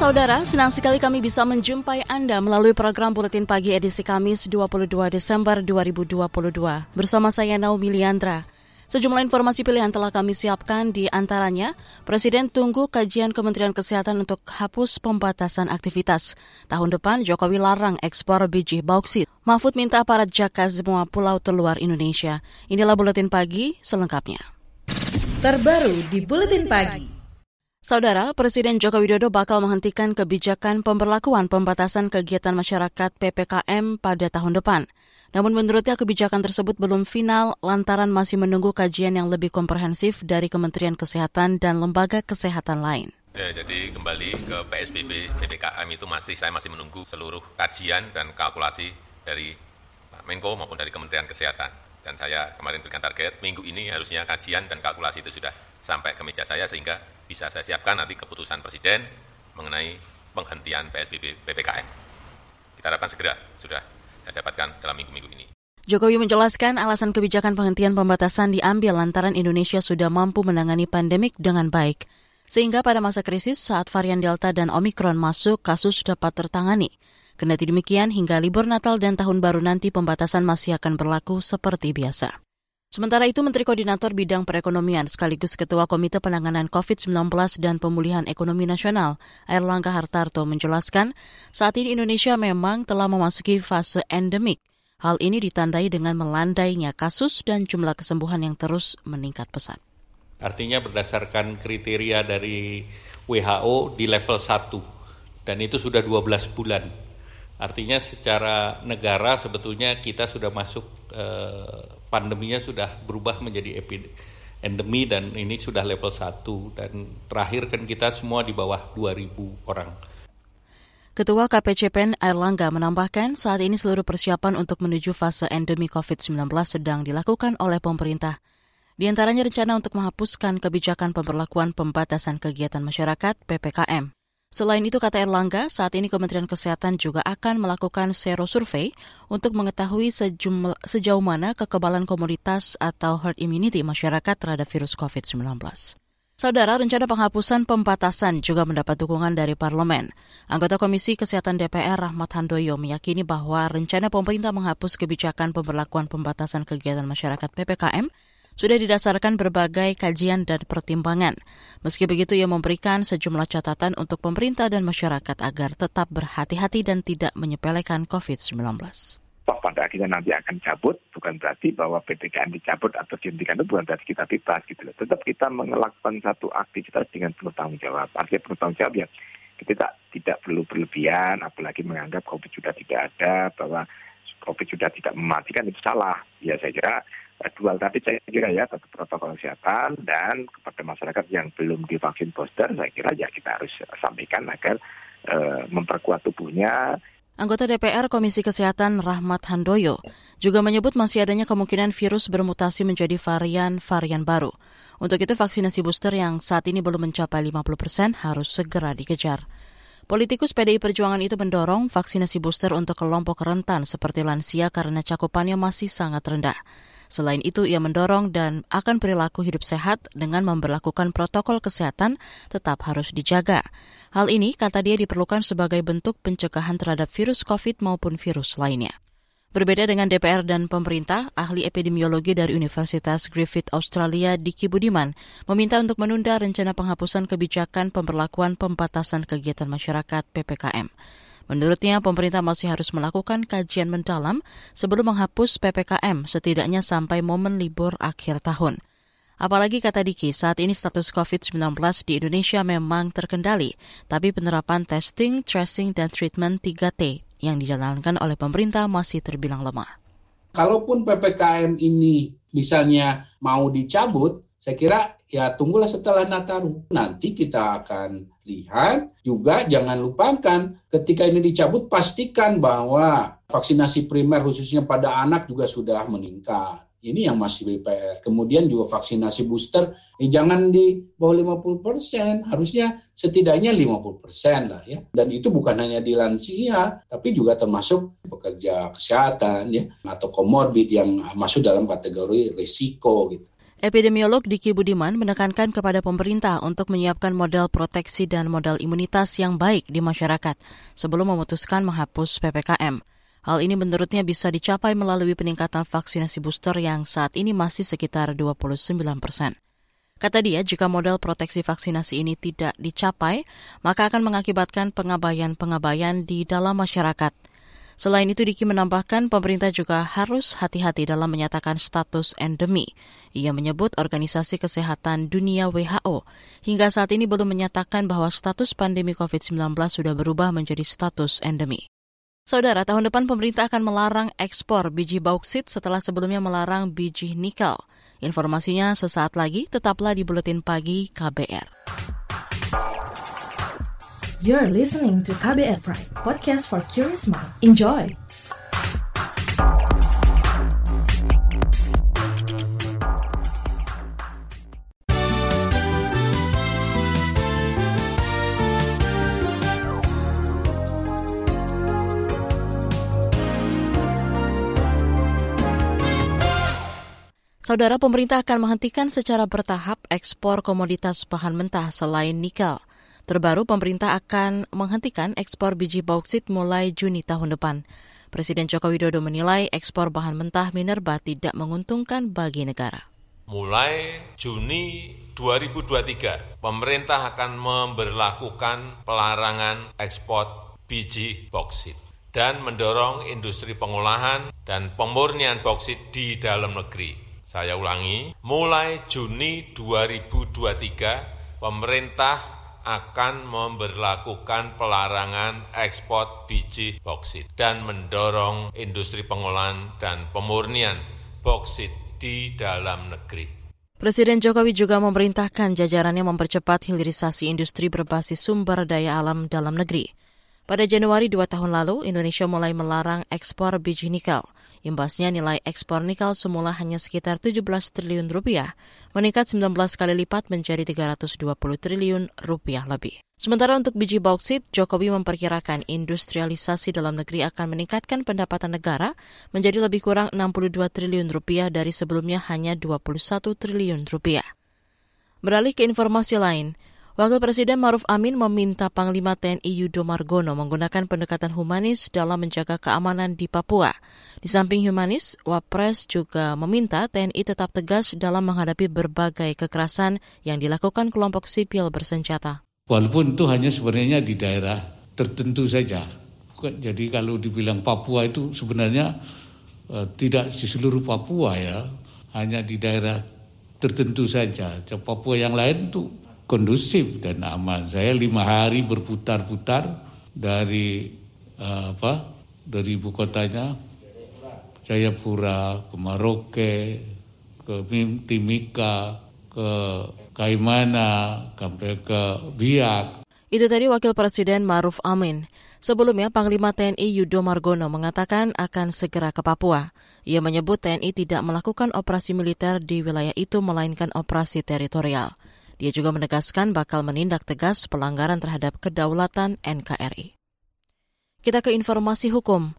Saudara, senang sekali kami bisa menjumpai Anda melalui program Buletin Pagi edisi Kamis 22 Desember 2022. Bersama saya Naomi Liandra. Sejumlah informasi pilihan telah kami siapkan di antaranya, Presiden tunggu kajian Kementerian Kesehatan untuk hapus pembatasan aktivitas. Tahun depan Jokowi larang ekspor biji bauksit. Mahfud minta aparat jaga semua pulau terluar Indonesia. Inilah Buletin Pagi selengkapnya. Terbaru di Buletin Pagi. Saudara, Presiden Joko Widodo bakal menghentikan kebijakan pemberlakuan pembatasan kegiatan masyarakat PPKM pada tahun depan. Namun menurutnya kebijakan tersebut belum final lantaran masih menunggu kajian yang lebih komprehensif dari Kementerian Kesehatan dan lembaga kesehatan lain. Ya, jadi kembali ke PSBB PPKM itu masih saya masih menunggu seluruh kajian dan kalkulasi dari Pak Menko maupun dari Kementerian Kesehatan. Dan saya kemarin berikan target minggu ini harusnya kajian dan kalkulasi itu sudah sampai ke meja saya sehingga bisa saya siapkan nanti keputusan Presiden mengenai penghentian PSBB PPKM. Kita harapkan segera sudah saya dapatkan dalam minggu-minggu ini. Jokowi menjelaskan alasan kebijakan penghentian pembatasan diambil lantaran Indonesia sudah mampu menangani pandemik dengan baik. Sehingga pada masa krisis saat varian Delta dan Omikron masuk, kasus dapat tertangani. Kendati demikian, hingga libur Natal dan Tahun Baru nanti pembatasan masih akan berlaku seperti biasa. Sementara itu, Menteri Koordinator Bidang Perekonomian sekaligus Ketua Komite Penanganan COVID-19 dan Pemulihan Ekonomi Nasional, Erlangga Hartarto menjelaskan, saat ini Indonesia memang telah memasuki fase endemik. Hal ini ditandai dengan melandainya kasus dan jumlah kesembuhan yang terus meningkat pesat. Artinya berdasarkan kriteria dari WHO di level 1, dan itu sudah 12 bulan. Artinya secara negara sebetulnya kita sudah masuk eh, pandeminya sudah berubah menjadi endemi dan ini sudah level 1 dan terakhir kan kita semua di bawah 2000 orang. Ketua KPCPEN Airlangga menambahkan saat ini seluruh persiapan untuk menuju fase endemi COVID-19 sedang dilakukan oleh pemerintah. Di antaranya rencana untuk menghapuskan kebijakan pemberlakuan pembatasan kegiatan masyarakat PPKM. Selain itu, kata Erlangga, saat ini Kementerian Kesehatan juga akan melakukan sero survei untuk mengetahui sejauh mana kekebalan komunitas atau herd immunity masyarakat terhadap virus COVID-19. Saudara, rencana penghapusan pembatasan juga mendapat dukungan dari parlemen. Anggota Komisi Kesehatan DPR Rahmat Handoyo meyakini bahwa rencana pemerintah menghapus kebijakan pemberlakuan pembatasan kegiatan masyarakat PPKM sudah didasarkan berbagai kajian dan pertimbangan. Meski begitu, ia memberikan sejumlah catatan untuk pemerintah dan masyarakat agar tetap berhati-hati dan tidak menyepelekan COVID-19 pada akhirnya nanti akan cabut, bukan berarti bahwa PPKM dicabut atau dihentikan itu bukan berarti kita bebas gitu. Tetap kita melakukan satu aktivitas dengan penuh tanggung jawab. Artinya penuh tanggung jawab ya kita tidak, tidak perlu berlebihan, apalagi menganggap COVID sudah tidak ada, bahwa COVID sudah tidak mematikan itu salah. Ya saya kira dual tadi saya kira ya tetap protokol kesehatan dan kepada masyarakat yang belum divaksin booster saya kira ya kita harus sampaikan agar e, memperkuat tubuhnya. Anggota DPR Komisi Kesehatan Rahmat Handoyo juga menyebut masih adanya kemungkinan virus bermutasi menjadi varian-varian baru. Untuk itu vaksinasi booster yang saat ini belum mencapai 50 persen harus segera dikejar. Politikus PDI Perjuangan itu mendorong vaksinasi booster untuk kelompok rentan seperti lansia karena cakupannya masih sangat rendah. Selain itu, ia mendorong dan akan perilaku hidup sehat dengan memperlakukan protokol kesehatan tetap harus dijaga. Hal ini, kata dia, diperlukan sebagai bentuk pencegahan terhadap virus COVID maupun virus lainnya. Berbeda dengan DPR dan pemerintah, ahli epidemiologi dari Universitas Griffith Australia Diki Budiman meminta untuk menunda rencana penghapusan kebijakan pemberlakuan pembatasan kegiatan masyarakat PPKM. Menurutnya, pemerintah masih harus melakukan kajian mendalam sebelum menghapus PPKM setidaknya sampai momen libur akhir tahun. Apalagi kata Diki, saat ini status COVID-19 di Indonesia memang terkendali, tapi penerapan testing, tracing, dan treatment 3T yang dijalankan oleh pemerintah masih terbilang lemah. Kalaupun PPKM ini misalnya mau dicabut, saya kira ya tunggulah setelah Nataru. Nanti kita akan lihat juga jangan lupakan ketika ini dicabut pastikan bahwa vaksinasi primer khususnya pada anak juga sudah meningkat. Ini yang masih BPR. Kemudian juga vaksinasi booster, eh, jangan di bawah 50 persen, harusnya setidaknya 50 persen lah ya. Dan itu bukan hanya di lansia, tapi juga termasuk pekerja kesehatan ya, atau komorbid yang masuk dalam kategori risiko gitu. Epidemiolog Diki Budiman menekankan kepada pemerintah untuk menyiapkan model proteksi dan model imunitas yang baik di masyarakat sebelum memutuskan menghapus PPKM. Hal ini menurutnya bisa dicapai melalui peningkatan vaksinasi booster yang saat ini masih sekitar 29 persen. Kata dia, jika model proteksi vaksinasi ini tidak dicapai, maka akan mengakibatkan pengabaian-pengabaian di dalam masyarakat – Selain itu, Diki menambahkan pemerintah juga harus hati-hati dalam menyatakan status endemi. Ia menyebut Organisasi Kesehatan Dunia WHO hingga saat ini belum menyatakan bahwa status pandemi COVID-19 sudah berubah menjadi status endemi. Saudara, tahun depan pemerintah akan melarang ekspor biji bauksit setelah sebelumnya melarang biji nikel. Informasinya sesaat lagi, tetaplah di Buletin Pagi KBR. You're listening to KBR Pride, podcast for curious mind. Enjoy! Saudara pemerintah akan menghentikan secara bertahap ekspor komoditas bahan mentah selain nikel. Terbaru, pemerintah akan menghentikan ekspor biji bauksit mulai Juni tahun depan. Presiden Joko Widodo menilai ekspor bahan mentah Minerba tidak menguntungkan bagi negara. Mulai Juni 2023, pemerintah akan memberlakukan pelarangan ekspor biji bauksit dan mendorong industri pengolahan dan pemurnian bauksit di dalam negeri. Saya ulangi, mulai Juni 2023, pemerintah akan memberlakukan pelarangan ekspor biji boksit dan mendorong industri pengolahan dan pemurnian boksit di dalam negeri. Presiden Jokowi juga memerintahkan jajarannya mempercepat hilirisasi industri berbasis sumber daya alam dalam negeri. Pada Januari dua tahun lalu, Indonesia mulai melarang ekspor biji nikel. Imbasnya nilai ekspor nikel semula hanya sekitar 17 triliun rupiah, meningkat 19 kali lipat menjadi 320 triliun rupiah lebih. Sementara untuk biji bauksit, Jokowi memperkirakan industrialisasi dalam negeri akan meningkatkan pendapatan negara menjadi lebih kurang 62 triliun rupiah dari sebelumnya hanya 21 triliun rupiah. Beralih ke informasi lain, Wakil Presiden Maruf Amin meminta Panglima TNI Yudo Margono menggunakan pendekatan humanis dalam menjaga keamanan di Papua. Di samping humanis, Wapres juga meminta TNI tetap tegas dalam menghadapi berbagai kekerasan yang dilakukan kelompok sipil bersenjata. Walaupun itu hanya sebenarnya di daerah tertentu saja. Jadi kalau dibilang Papua itu sebenarnya uh, tidak di seluruh Papua ya, hanya di daerah tertentu saja. Papua yang lain itu kondusif dan aman. Saya lima hari berputar-putar dari uh, apa dari ibu kotanya Jayapura ke Maroke ke Timika ke Kaimana sampai ke Biak. Itu tadi Wakil Presiden Maruf Amin. Sebelumnya, Panglima TNI Yudo Margono mengatakan akan segera ke Papua. Ia menyebut TNI tidak melakukan operasi militer di wilayah itu, melainkan operasi teritorial. Dia juga menegaskan bakal menindak tegas pelanggaran terhadap kedaulatan NKRI. Kita ke informasi hukum.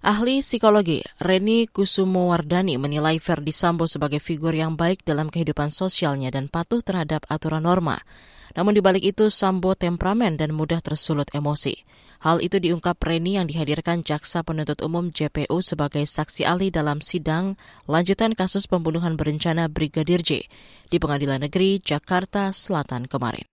Ahli psikologi Reni Kusumowardani menilai Ferdi Sambo sebagai figur yang baik dalam kehidupan sosialnya dan patuh terhadap aturan norma. Namun di balik itu Sambo temperamen dan mudah tersulut emosi. Hal itu diungkap Reni yang dihadirkan Jaksa Penuntut Umum JPU sebagai saksi ahli dalam sidang lanjutan kasus pembunuhan berencana Brigadir J di Pengadilan Negeri Jakarta Selatan kemarin.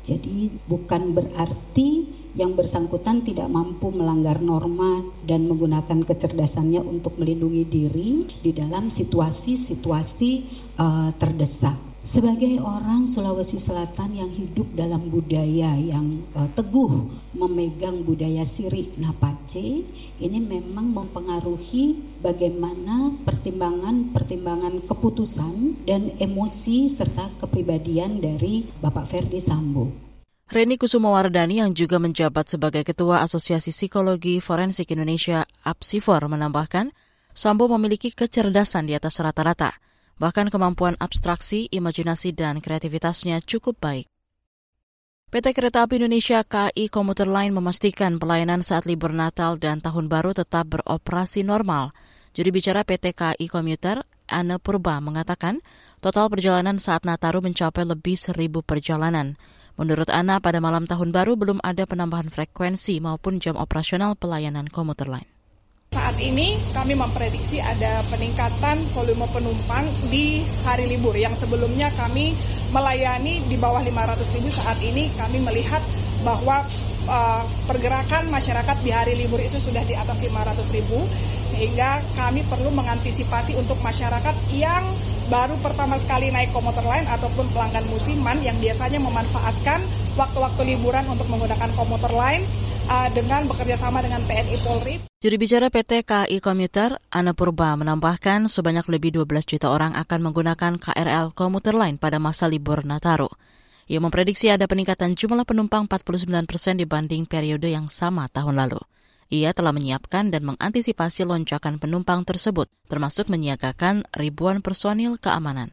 Jadi bukan berarti yang bersangkutan tidak mampu melanggar norma dan menggunakan kecerdasannya untuk melindungi diri di dalam situasi-situasi uh, terdesak Sebagai orang Sulawesi Selatan yang hidup dalam budaya yang uh, teguh memegang budaya Siri Napace, ini memang mempengaruhi bagaimana pertimbangan-pertimbangan keputusan dan emosi serta kepribadian dari Bapak Ferdi Sambo. Reni Kusumawardani yang juga menjabat sebagai Ketua Asosiasi Psikologi Forensik Indonesia APSIFOR menambahkan, Sambo memiliki kecerdasan di atas rata-rata – Bahkan kemampuan abstraksi, imajinasi, dan kreativitasnya cukup baik. PT Kereta Api Indonesia KAI Komuter Line memastikan pelayanan saat libur Natal dan Tahun Baru tetap beroperasi normal. Juri bicara PT KAI Komuter, Anne Purba, mengatakan total perjalanan saat Nataru mencapai lebih seribu perjalanan. Menurut Ana, pada malam Tahun Baru belum ada penambahan frekuensi maupun jam operasional pelayanan komuter lain. Saat ini kami memprediksi ada peningkatan volume penumpang di hari libur. Yang sebelumnya kami melayani di bawah 500 ribu saat ini kami melihat bahwa uh, pergerakan masyarakat di hari libur itu sudah di atas 500 ribu sehingga kami perlu mengantisipasi untuk masyarakat yang baru pertama sekali naik komuter lain ataupun pelanggan musiman yang biasanya memanfaatkan waktu-waktu liburan untuk menggunakan komuter lain uh, dengan bekerja sama dengan TNI Polri. Juri bicara PT KAI Komuter, Ana Purba menambahkan sebanyak lebih 12 juta orang akan menggunakan KRL komuter lain pada masa libur Nataru. Ia memprediksi ada peningkatan jumlah penumpang 49 persen dibanding periode yang sama tahun lalu. Ia telah menyiapkan dan mengantisipasi lonjakan penumpang tersebut, termasuk menyiagakan ribuan personil keamanan.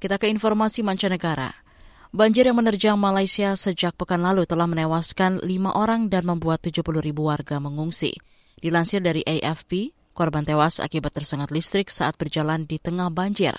Kita ke informasi mancanegara. Banjir yang menerjang Malaysia sejak pekan lalu telah menewaskan lima orang dan membuat 70 ribu warga mengungsi. Dilansir dari AFP, korban tewas akibat tersengat listrik saat berjalan di tengah banjir.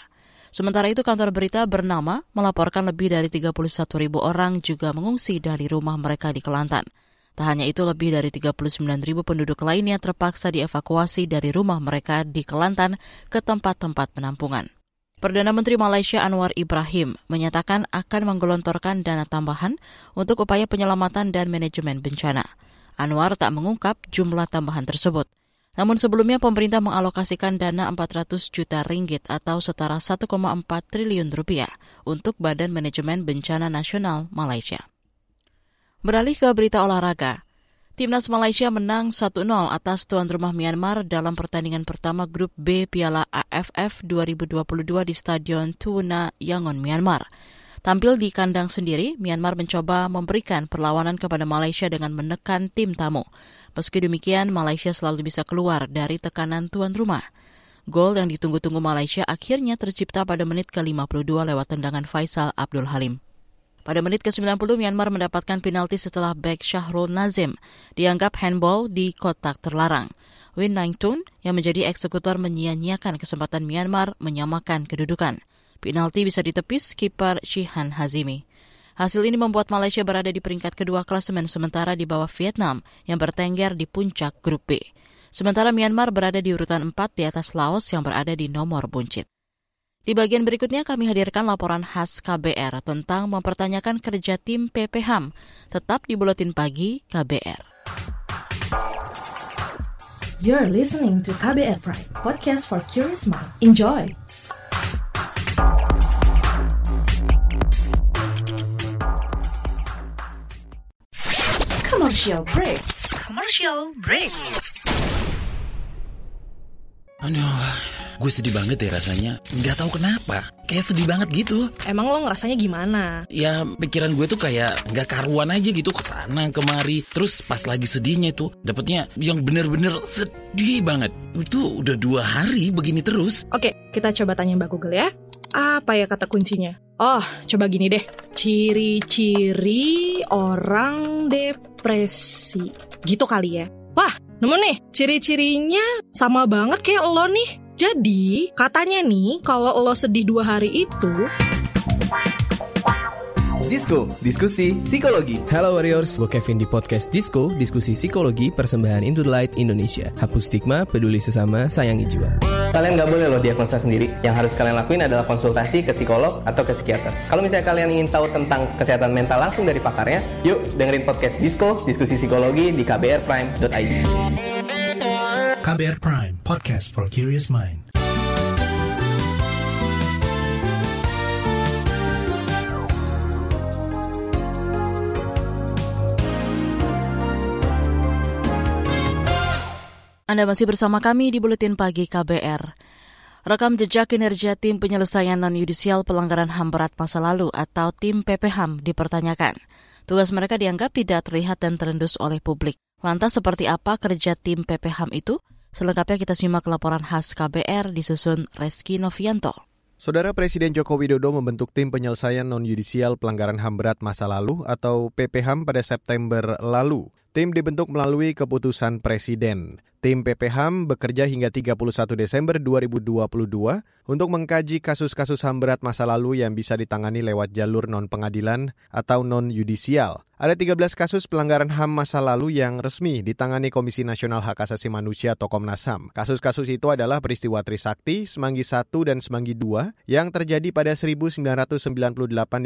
Sementara itu kantor berita bernama melaporkan lebih dari 31 ribu orang juga mengungsi dari rumah mereka di Kelantan. Tak hanya itu, lebih dari 39 ribu penduduk lainnya terpaksa dievakuasi dari rumah mereka di Kelantan ke tempat-tempat penampungan. Perdana Menteri Malaysia Anwar Ibrahim menyatakan akan menggelontorkan dana tambahan untuk upaya penyelamatan dan manajemen bencana. Anwar tak mengungkap jumlah tambahan tersebut. Namun sebelumnya pemerintah mengalokasikan dana 400 juta ringgit atau setara 1,4 triliun rupiah untuk Badan Manajemen Bencana Nasional Malaysia. Beralih ke berita olahraga. Timnas Malaysia menang 1-0 atas tuan rumah Myanmar dalam pertandingan pertama grup B Piala AFF 2022 di Stadion Tuna Yangon, Myanmar. Tampil di kandang sendiri, Myanmar mencoba memberikan perlawanan kepada Malaysia dengan menekan tim tamu. Meski demikian, Malaysia selalu bisa keluar dari tekanan tuan rumah. Gol yang ditunggu-tunggu Malaysia akhirnya tercipta pada menit ke-52 lewat tendangan Faisal Abdul Halim. Pada menit ke-90, Myanmar mendapatkan penalti setelah back Syahrul Nazim dianggap handball di kotak terlarang. Win Tun yang menjadi eksekutor menyia-nyiakan kesempatan Myanmar menyamakan kedudukan. Penalti bisa ditepis kiper Shihan Hazimi. Hasil ini membuat Malaysia berada di peringkat kedua klasemen sementara di bawah Vietnam yang bertengger di puncak grup B. Sementara Myanmar berada di urutan 4 di atas Laos yang berada di nomor buncit. Di bagian berikutnya kami hadirkan laporan khas KBR tentang mempertanyakan kerja tim PPHAM. Tetap di Buletin Pagi KBR. You're listening to KBR Pride, podcast for curious mind. Enjoy! Commercial break. Commercial break. Aduh. Gue sedih banget deh rasanya. Nggak tahu kenapa. Kayak sedih banget gitu. Emang lo ngerasanya gimana? Ya pikiran gue tuh kayak nggak karuan aja gitu ke sana kemari. Terus pas lagi sedihnya tuh dapetnya yang bener-bener sedih banget. Itu udah dua hari begini terus. Oke, kita coba tanya Mbak Google ya. Apa ya kata kuncinya? Oh, coba gini deh. Ciri-ciri orang depresi. Gitu kali ya. Wah, nemu nih. Ciri-cirinya sama banget kayak lo nih. Jadi katanya nih kalau lo sedih dua hari itu Disko, diskusi psikologi. Hello Warriors, gue Kevin di podcast Disko, diskusi psikologi persembahan Into the Light Indonesia. Hapus stigma, peduli sesama, sayangi jiwa. Kalian gak boleh loh diagnosa sendiri. Yang harus kalian lakuin adalah konsultasi ke psikolog atau ke psikiater. Kalau misalnya kalian ingin tahu tentang kesehatan mental langsung dari pakarnya, yuk dengerin podcast Disko, diskusi psikologi di kbrprime.id. KBR Prime, podcast for curious mind. Anda masih bersama kami di Buletin Pagi KBR. Rekam jejak kinerja tim penyelesaian non-yudisial pelanggaran HAM berat masa lalu atau tim PPHAM dipertanyakan. Tugas mereka dianggap tidak terlihat dan terendus oleh publik. Lantas seperti apa kerja tim PPHAM itu? Selengkapnya kita simak laporan khas KBR disusun Reski Novianto. Saudara Presiden Joko Widodo membentuk tim penyelesaian non-yudisial pelanggaran HAM berat masa lalu atau PPHAM pada September lalu. Tim dibentuk melalui keputusan Presiden. Tim PPHAM bekerja hingga 31 Desember 2022 untuk mengkaji kasus-kasus HAM berat masa lalu yang bisa ditangani lewat jalur non-pengadilan atau non-yudisial. Ada 13 kasus pelanggaran HAM masa lalu yang resmi ditangani Komisi Nasional Hak Asasi Manusia atau Komnas HAM. Kasus-kasus itu adalah peristiwa Trisakti, Semanggi I dan Semanggi II yang terjadi pada 1998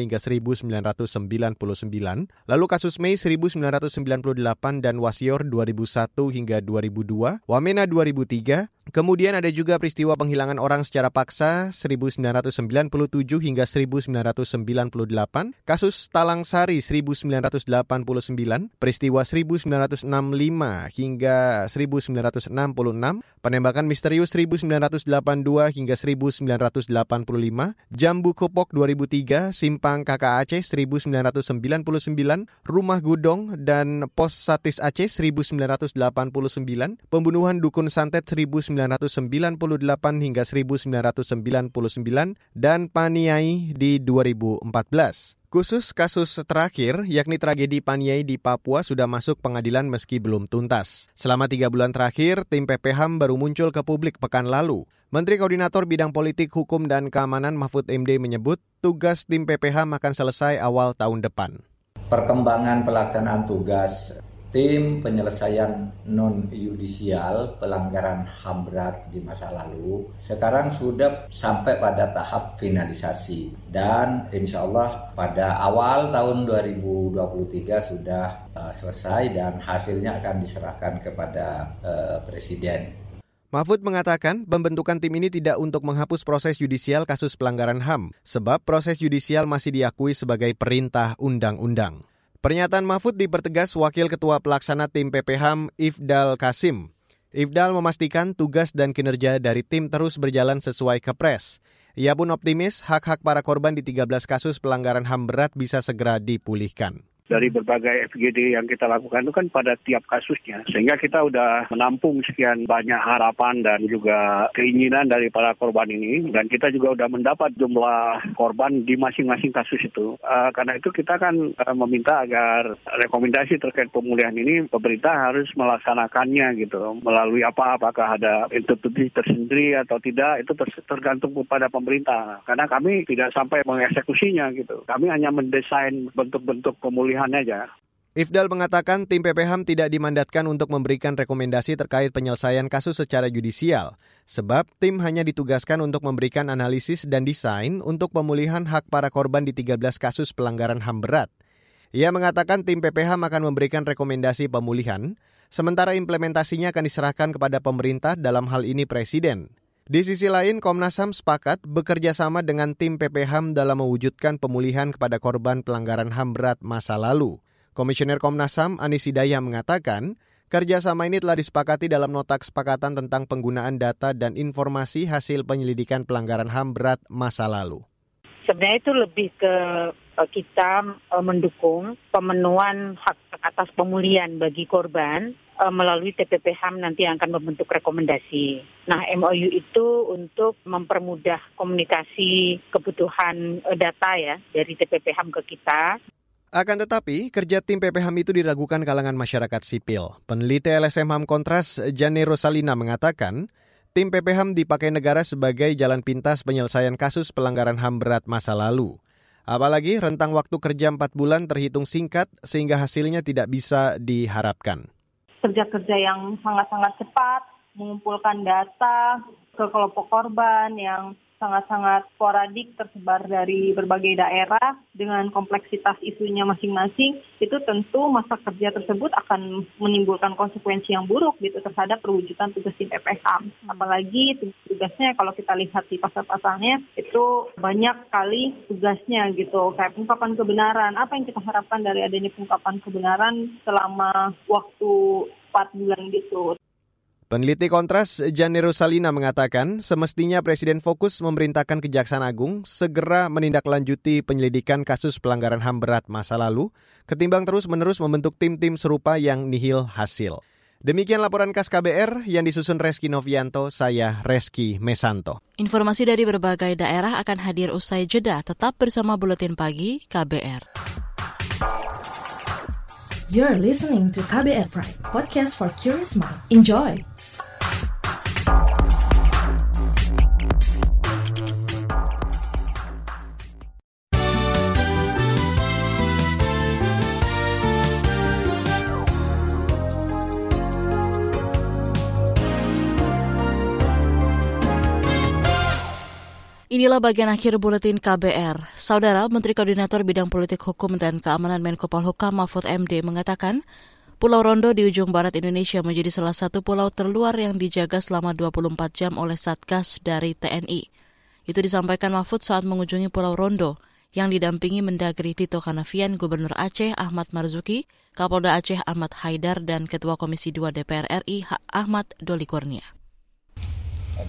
hingga 1999, lalu kasus Mei 1998 dan Wasior 2001 hingga 2002, Wamena 2003, Kemudian ada juga peristiwa penghilangan orang secara paksa 1997 hingga 1998, kasus Talang Sari 1989, peristiwa 1965 hingga 1966, penembakan misterius 1982 hingga 1985, Jambu Kopok 2003, Simpang Kakak Aceh 1999, Rumah Gudong dan Pos Satis Aceh 1989, pembunuhan Dukun Santet 1999, 1998 hingga 1999 dan Paniai di 2014. Khusus kasus terakhir, yakni tragedi Paniai di Papua sudah masuk pengadilan meski belum tuntas. Selama tiga bulan terakhir, tim PPHAM baru muncul ke publik pekan lalu. Menteri Koordinator Bidang Politik, Hukum, dan Keamanan Mahfud MD menyebut tugas tim PPHAM akan selesai awal tahun depan. Perkembangan pelaksanaan tugas tim penyelesaian non yudisial pelanggaran HAM berat di masa lalu sekarang sudah sampai pada tahap finalisasi dan insya Allah pada awal tahun 2023 sudah uh, selesai dan hasilnya akan diserahkan kepada uh, Presiden. Mahfud mengatakan pembentukan tim ini tidak untuk menghapus proses yudisial kasus pelanggaran HAM, sebab proses yudisial masih diakui sebagai perintah undang-undang. Pernyataan Mahfud dipertegas Wakil Ketua Pelaksana Tim PPHAM Ifdal Kasim. Ifdal memastikan tugas dan kinerja dari tim terus berjalan sesuai kepres. Ia pun optimis hak-hak para korban di 13 kasus pelanggaran HAM berat bisa segera dipulihkan dari berbagai FGD yang kita lakukan itu kan pada tiap kasusnya. Sehingga kita udah menampung sekian banyak harapan dan juga keinginan dari para korban ini. Dan kita juga udah mendapat jumlah korban di masing-masing kasus itu. Uh, karena itu kita kan uh, meminta agar rekomendasi terkait pemulihan ini pemerintah harus melaksanakannya gitu. Melalui apa, apakah ada institusi tersendiri atau tidak, itu tergantung kepada pemerintah. Karena kami tidak sampai mengeksekusinya gitu. Kami hanya mendesain bentuk-bentuk pemulihan pilihan aja. Ifdal mengatakan tim PPHAM tidak dimandatkan untuk memberikan rekomendasi terkait penyelesaian kasus secara judisial, sebab tim hanya ditugaskan untuk memberikan analisis dan desain untuk pemulihan hak para korban di 13 kasus pelanggaran HAM berat. Ia mengatakan tim PPHAM akan memberikan rekomendasi pemulihan, sementara implementasinya akan diserahkan kepada pemerintah dalam hal ini Presiden. Di sisi lain, Komnas HAM sepakat bekerja sama dengan tim PPHAM dalam mewujudkan pemulihan kepada korban pelanggaran HAM berat masa lalu. Komisioner Komnas HAM Anis Hidayah mengatakan, kerjasama ini telah disepakati dalam nota kesepakatan tentang penggunaan data dan informasi hasil penyelidikan pelanggaran HAM berat masa lalu. Sebenarnya itu lebih ke eh, kita eh, mendukung pemenuhan hak atas pemulihan bagi korban eh, melalui TPP HAM nanti yang akan membentuk rekomendasi. Nah, MOU itu untuk mempermudah komunikasi kebutuhan data ya dari TPP HAM ke kita. Akan tetapi, kerja tim PPHAM itu diragukan kalangan masyarakat sipil. Peneliti LSM HAM Kontras, Jane Rosalina mengatakan, tim PPHAM dipakai negara sebagai jalan pintas penyelesaian kasus pelanggaran HAM berat masa lalu. Apalagi rentang waktu kerja 4 bulan terhitung singkat sehingga hasilnya tidak bisa diharapkan. Kerja-kerja yang sangat-sangat cepat, mengumpulkan data ke kelompok korban yang sangat-sangat sporadik tersebar dari berbagai daerah dengan kompleksitas isunya masing-masing itu tentu masa kerja tersebut akan menimbulkan konsekuensi yang buruk gitu terhadap perwujudan tugas tim PPH. Hmm. Apalagi tugasnya kalau kita lihat di pasal-pasalnya itu banyak sekali tugasnya gitu kayak pengungkapan kebenaran. Apa yang kita harapkan dari adanya pengungkapan kebenaran selama waktu 4 bulan gitu. Peneliti Kontras Janero Salina mengatakan semestinya Presiden fokus memerintahkan Kejaksaan Agung segera menindaklanjuti penyelidikan kasus pelanggaran HAM berat masa lalu ketimbang terus-menerus membentuk tim-tim serupa yang nihil hasil. Demikian laporan khas KBR yang disusun Reski Novianto, saya Reski Mesanto. Informasi dari berbagai daerah akan hadir usai jeda. Tetap bersama Buletin Pagi KBR. You're listening to KBR Pride, podcast for curious mind. Enjoy! Inilah bagian akhir buletin KBR. Saudara Menteri Koordinator Bidang Politik Hukum dan Keamanan Menko Polhukam Mahfud MD mengatakan, Pulau Rondo di ujung barat Indonesia menjadi salah satu pulau terluar yang dijaga selama 24 jam oleh Satgas dari TNI. Itu disampaikan Mahfud saat mengunjungi Pulau Rondo yang didampingi Mendagri Tito Kanavian, Gubernur Aceh Ahmad Marzuki, Kapolda Aceh Ahmad Haidar, dan Ketua Komisi 2 DPR RI Ahmad Doli Kurnia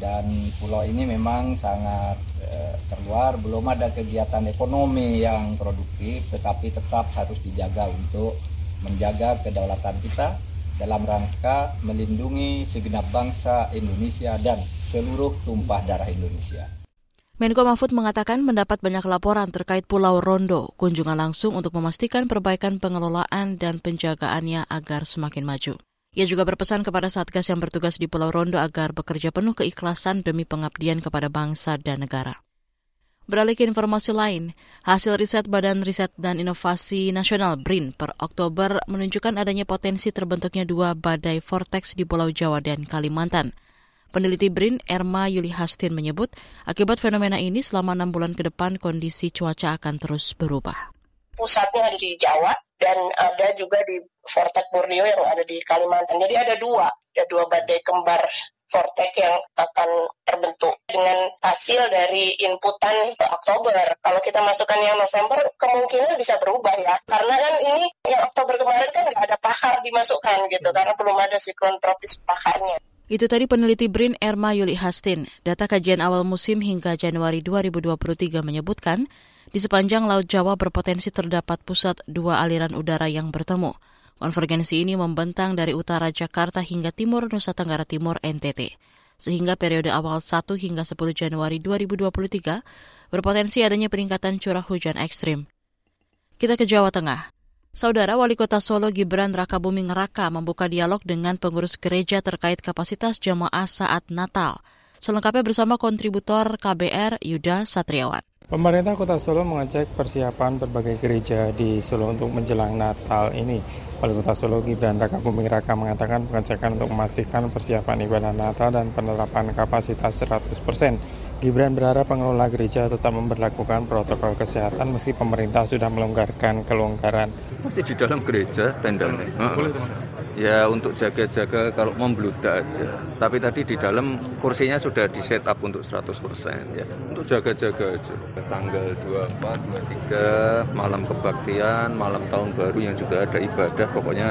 dan pulau ini memang sangat eh, terluar belum ada kegiatan ekonomi yang produktif tetapi tetap harus dijaga untuk menjaga kedaulatan kita dalam rangka melindungi segenap bangsa Indonesia dan seluruh tumpah darah Indonesia. Menko Mahfud mengatakan mendapat banyak laporan terkait Pulau Rondo, kunjungan langsung untuk memastikan perbaikan pengelolaan dan penjagaannya agar semakin maju. Ia juga berpesan kepada Satgas yang bertugas di Pulau Rondo agar bekerja penuh keikhlasan demi pengabdian kepada bangsa dan negara. Beralih ke informasi lain, hasil riset Badan Riset dan Inovasi Nasional BRIN per Oktober menunjukkan adanya potensi terbentuknya dua badai vortex di Pulau Jawa dan Kalimantan. Peneliti BRIN, Erma Yuli Hastin menyebut, akibat fenomena ini selama enam bulan ke depan kondisi cuaca akan terus berubah. Pusatnya ada di Jawa, dan ada juga di Vortex Borneo yang ada di Kalimantan. Jadi ada dua, ada dua badai kembar Vortex yang akan terbentuk dengan hasil dari inputan Oktober. Kalau kita masukkan yang November, kemungkinan bisa berubah ya. Karena kan ini yang Oktober kemarin kan nggak ada pahar dimasukkan gitu, karena belum ada siklon tropis paharnya. Itu tadi peneliti BRIN Erma Yuli Hastin. Data kajian awal musim hingga Januari 2023 menyebutkan di sepanjang Laut Jawa berpotensi terdapat pusat dua aliran udara yang bertemu. Konvergensi ini membentang dari utara Jakarta hingga timur Nusa Tenggara Timur NTT. Sehingga periode awal 1 hingga 10 Januari 2023 berpotensi adanya peningkatan curah hujan ekstrim. Kita ke Jawa Tengah. Saudara Wali Kota Solo Gibran Rakabuming Raka membuka dialog dengan pengurus gereja terkait kapasitas jemaah saat Natal. Selengkapnya bersama kontributor KBR Yuda Satriawan. Pemerintah Kota Solo mengecek persiapan berbagai gereja di Solo untuk menjelang Natal ini. Wali Kota Solo Gibran Raka Buming Raka mengatakan pengecekan untuk memastikan persiapan ibadah Natal dan penerapan kapasitas 100%. Gibran berharap pengelola gereja tetap memperlakukan protokol kesehatan meski pemerintah sudah melonggarkan kelonggaran. Masih di dalam gereja tendanya. Boleh, ya untuk jaga-jaga kalau membludak aja. Tapi tadi di dalam kursinya sudah di set up untuk 100% ya. Untuk jaga-jaga aja. Tanggal 24, 23 malam kebaktian, malam tahun baru yang juga ada ibadah pokoknya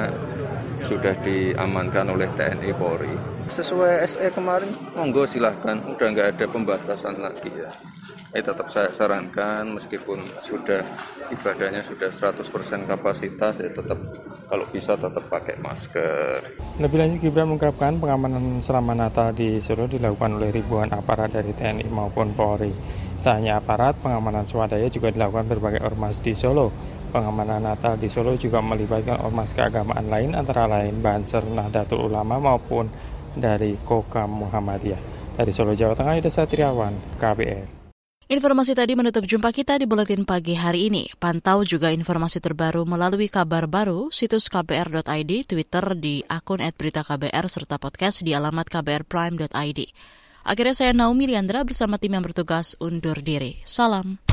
sudah diamankan oleh TNI Polri. Sesuai SE kemarin, monggo silahkan, udah nggak ada pembatasan lagi ya. Eh tetap saya sarankan meskipun sudah ibadahnya sudah 100% kapasitas ya tetap kalau bisa tetap pakai masker. Lebih lanjut Gibran mengungkapkan pengamanan selama Natal di Solo dilakukan oleh ribuan aparat dari TNI maupun Polri. Tak hanya aparat, pengamanan swadaya juga dilakukan berbagai ormas di Solo. Pengamanan Natal di Solo juga melibatkan ormas keagamaan lain antara lain Banser Nahdlatul Ulama maupun dari Kokam Muhammadiyah. Dari Solo, Jawa Tengah, Yuda Satriawan, KBR. Informasi tadi menutup jumpa kita di Buletin Pagi hari ini. Pantau juga informasi terbaru melalui kabar baru, situs kbr.id, Twitter di akun @beritaKBR serta podcast di alamat kbrprime.id. Akhirnya saya Naomi Liandra bersama tim yang bertugas undur diri. Salam.